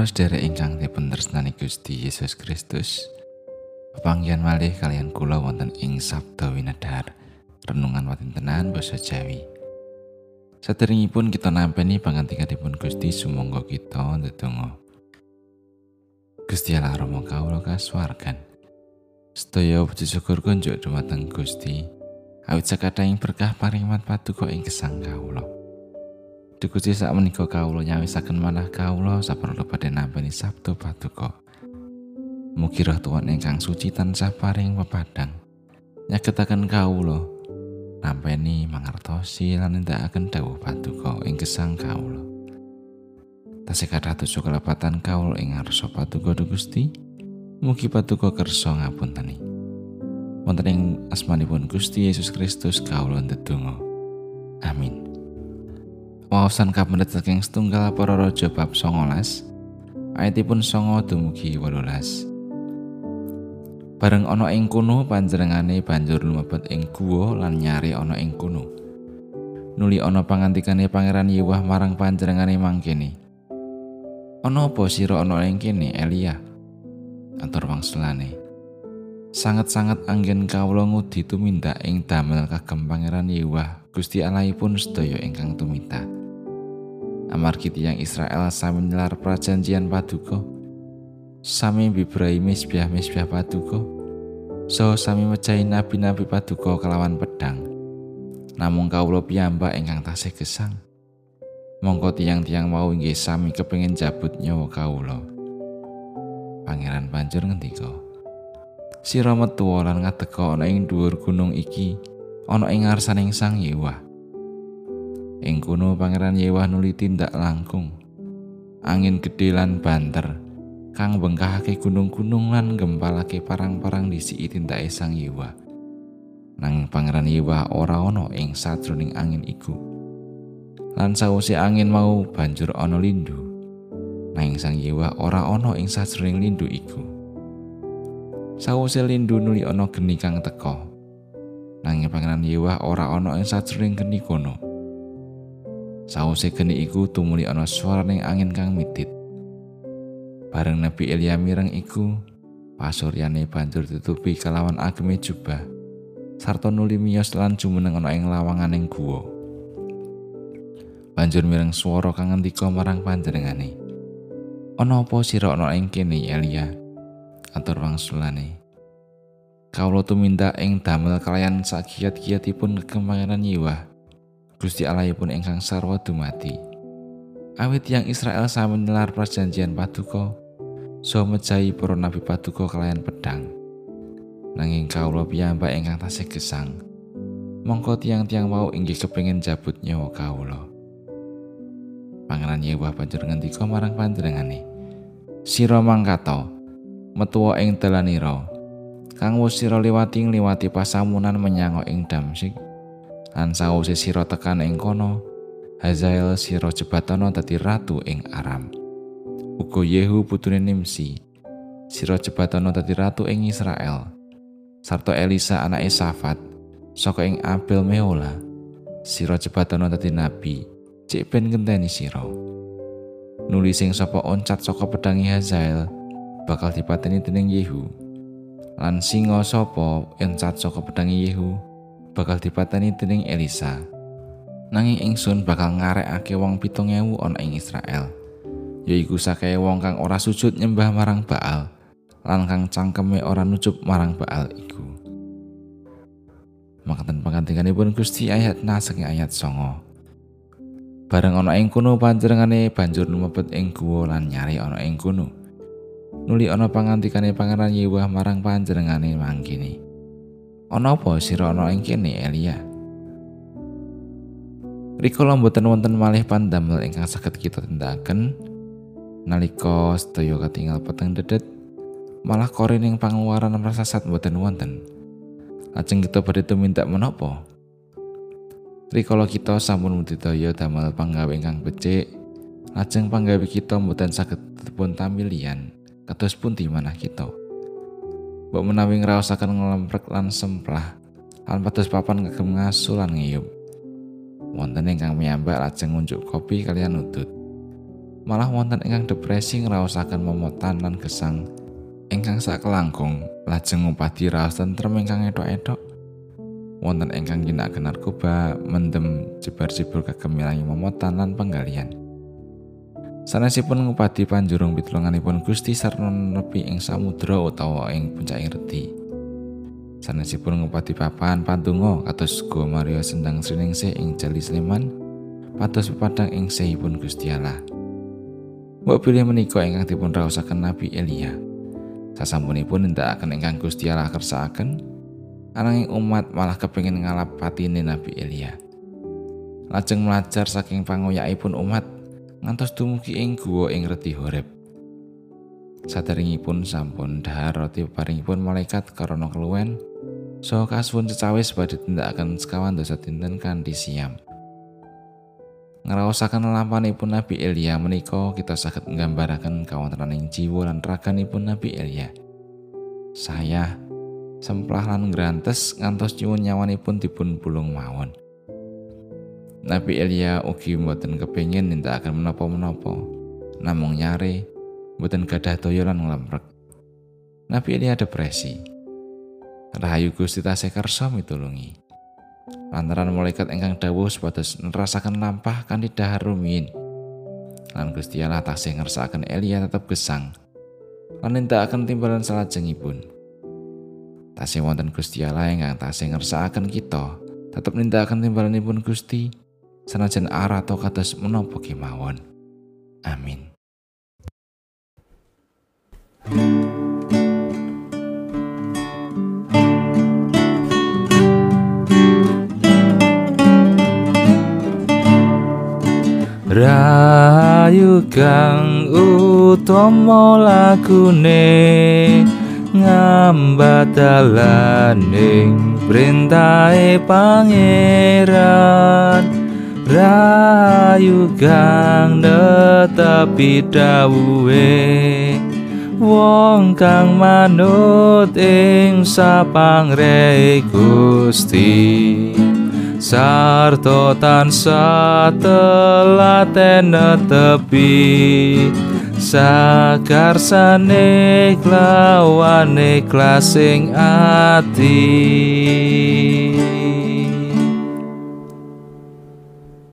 Para sedherek ingkang dipun tresnani Gusti Yesus Kristus. Pepanggihan malih kalian kula wonten ing Sabda Winedhar, renungan watintenan basa Jawi. Saderengipun kita nampeni pangantikipun Gusti sumangga kita ndedonga. Gusti Allah Rama kawula kasuwargan. Sedaya puji syukur kunjuk dumateng Gusti. Awit sakadhahing berkah paringat paduka ing gesang kawula. Dukusi sak menika kawula nyawisaken manah kawula saperlu badhe nampi sabda paduka. Mugi roh Tuhan ingkang suci tansah paring pepadang. Nyagetaken kawula nampeni mangertosi lan nindakaken dawuh paduka ing gesang kawula. Tasih kathah tusuk kelepatan kawula ing ngarsa paduka Gusti. Mugi paduka kersa ngapunteni. Wonten ing asmanipun Gusti Yesus Kristus kawula ndedonga. Amin. Wawasan kapendet saking setunggal para raja bab 19 ayatipun songo dumugi 18 Bareng ana ing kono panjenengane banjur lumebet ing guwa lan nyari ana ing kono. Nuli ana pangantikane pangeran Yewah marang panjenengane mangkene. Ana apa sira ana ing kene Elia? Atur wangsulane Sangat-sangat anggen kawula ngudi tumindak ing damel kagem pangeran Yewah Gusti Allahipun sedaya ingkang tuminta. Amargi tiyang Israel sami nyelar prajanjian paduka. Sami bibrahi misbiah-misbiah paduka. So sami mejahi nabi-nabi paduka kelawan pedang. Namung kawula piyambak ingkang tasih gesang. Mongko tiang-tiang mau inggih sami kepengin jabut nyawa kawula. Pangeran banjur ngendika sira metu lan ngadeka ana ing dhuwur gunung iki ana ing ngarsaning sang Yewah Ing kono Pangeran Yewah nuli tindak langkung. Angin gedhe lan banter kang bengkahake gunung-gunung lan gempalake parang-parang disiki tindake Sang Yewah. Nang Pangeran Yewah ora ana ing sajroning angin iku. Lan sawise angin mau banjur ana lindu. Nanging Sang Yewah ora ana ing sajroning lindu iku. Sawise lindu nuli ana geni kang teka. Nanging Pangeran Yewah ora ana ing sajroning geni kono. Sause geni iku tumuli ana swaraning angin kang mitit. Bareng Nabi Elia mireng iku, pasuryane banjur ditutupi kalawan ageme jubah. Sarta nuli miyos lan jumeneng ana ing lawanganing guwa. Banjur mireng swara kang ngendika marang panjenengane. Ana apa sira ana ing kene Elia? Atur wangsulane. Kawula tumindak ing damel kalian sakiyat-kiyatipun kemayanan yiwah Gusti Allahipun ingkang sarwa dumati. Awit yang Israel sami nyelar perjanjian paduka, so mejahi para nabi paduka kalian pedang. Nanging kawula piyambak ingkang tasih gesang. Mongko tiang-tiang mau inggih kepengin jabut nyawa kawula. Pangeran Yewah banjur ngendika marang panjenengane. Sira mangkato, metuwa ing dalanira. Kang sira liwati ngliwati pasamunan menyang ing Damsik. Lan sawise sira tekan ing kono Hazael sira jebatono dadi ratu ing Aram. Uga Yehu putune Nimsi sira jebatono dadi ratu ing Israel. Sarta Elisa anake Safat saka ing Abel Meola sira jebatono dadi nabi cek ben ngenteni sira. Nuli sing sapa oncat saka pedangi Hazael bakal dipateni dening Yehu. Lan singa sapa oncat saka pedangi Yehu bakal dipateni dening Elisa. Nanging ingsun bakal ngarekake wong pitung ewu ana ing Israel. Yaiku sakae wong kang ora sujud nyembah marang Baal, lan kang cangkeme ora nucup marang Baal iku. Makaten pangantikanipun Gusti ayat na saking ayat songo. Bareng ana ing kono panjenengane banjur lumebet ing guwa lan nyari ana ing kono. Nuli ana pangantikane Pangeran Yewah marang panjenengane mangkene. Ana apa sira ana ing kene Elia? Rikala mboten wonten malih pandamel ingkang saged kita tindakaken nalika sedaya katingal peteng dedet malah korining pangeluaran prasasat mboten wonten. Lajeng kita badhe tumindak menapa? Rikala kita sampun mudidaya damel panggawe ingkang becik, lajeng panggawe kita mboten saged dipun tamilian kados pundi manah kita. Mbok menawi ngraosaken ngelemprek lan semplah lan papan ngegem ngasu lan ngiyup. Wonten ingkang miyambak lajeng ngunjuk kopi kalian udut. malah wonten ingkang depresi ngraosaken momotan lan gesang ingkang sakelangkung lajeng ngupadi raos tentrem ingkang etok-etok wonten ingkang ginakaken narkoba mendem jebar-jebur kegemilangi momotan lan penggalian Sanesipun ngupadi panjurung pitulunganipun Gusti sarana nepi ing samudra utawa ing puncaking redi. Sanesipun ngupadi papan pantungo kados Go Mario Sendang Sriningsih ing Jali Sleman, pados pepadang ing sehipun Gusti Allah. Mbok pilih menika ingkang dipun raosaken Nabi Elia. Sasampunipun nindakaken ingkang Gusti Allah kersakaken, ananging umat malah kepingin ngalap patine Nabi Elia. Lajeng melajar saking pangoyakipun umat ngantos dumugi ing guwa ing reti Horeb. Sadaringipun sampun dahar roti paringipun malaikat karana keluwen saha kasuwun cecawis badhe tindakaken sekawan dosa dinten kanthi siam. Ngraosaken lampanipun Nabi Elia menika kita saged nggambaraken kawontenaning jiwa lan raganipun Nabi Elia. Saya semplah lan ngrantes ngantos nyuwun nyawanipun dipun bulung mawon. Nabi Elia ugi mboten kepingin nindakaken menapa-menapa. Namung nyare mboten gadah daya lan nglemprek. Nabi Elia depresi. Rahayu Gusti tasih kersa mitulungi. Lantaran malaikat ingkang dawuh supados nerasaken lampah kanthi dahar rumiyin. Lan Gusti Allah tasih ngersakaken Elia tetep gesang. Lan nindakaken timbalan salajengipun. Tasih wonten Gusti Allah ingkang tasih ngersakaken kita tetep nindakaken timbalanipun Gusti sanajan arato kados menapa kemawon. Amin. Rayu kang utama lakune ngambatalaning printahe pangeran. Rayu kang netepi dawuhe wong kang manut ing sapangre Gusti. Sarta tansah telaten netepi sakarsane klawane klasing ati